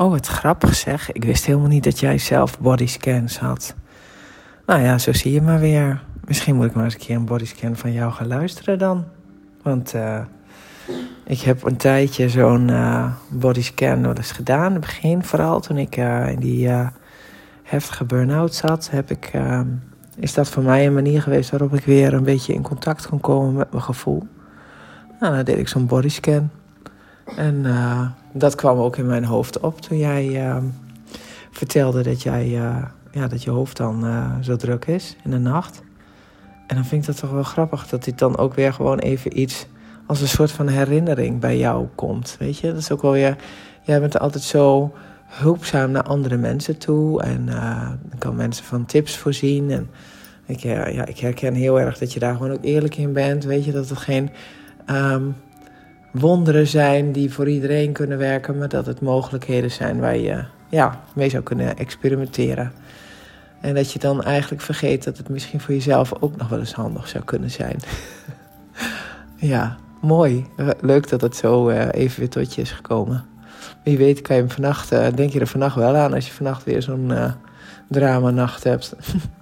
Oh, wat grappig zeg. Ik wist helemaal niet dat jij zelf bodyscans had. Nou ja, zo zie je maar weer. Misschien moet ik maar eens een keer een bodyscan van jou gaan luisteren dan. Want uh, ik heb een tijdje zo'n uh, bodyscan nog eens gedaan. In het begin vooral, toen ik uh, in die heftige burn-out zat, heb ik, is dat voor mij een manier geweest waarop ik weer een beetje in contact kon komen met mijn gevoel. Nou, dan deed ik zo'n bodyscan. En dat kwam ook in mijn hoofd op toen jij vertelde dat, jij, ja, dat je hoofd dan zo druk is in de nacht. En dan vind ik dat toch wel grappig dat dit dan ook weer gewoon even iets als een soort van herinnering bij jou komt. Weet je, dat is ook wel weer. Jij bent altijd zo hulpzaam naar andere mensen toe. En dan kan mensen van tips voorzien. En ik, ja, ik herken heel erg dat je daar gewoon ook eerlijk in bent. Weet je, dat het geen um, wonderen zijn die voor iedereen kunnen werken. Maar dat het mogelijkheden zijn waar je ja, mee zou kunnen experimenteren. En dat je dan eigenlijk vergeet dat het misschien voor jezelf ook nog wel eens handig zou kunnen zijn. ja, mooi. Leuk dat het zo uh, even weer tot je is gekomen. Wie weet kan je hem vannacht, uh, denk je er vannacht wel aan als je vannacht weer zo'n uh, drama nacht hebt.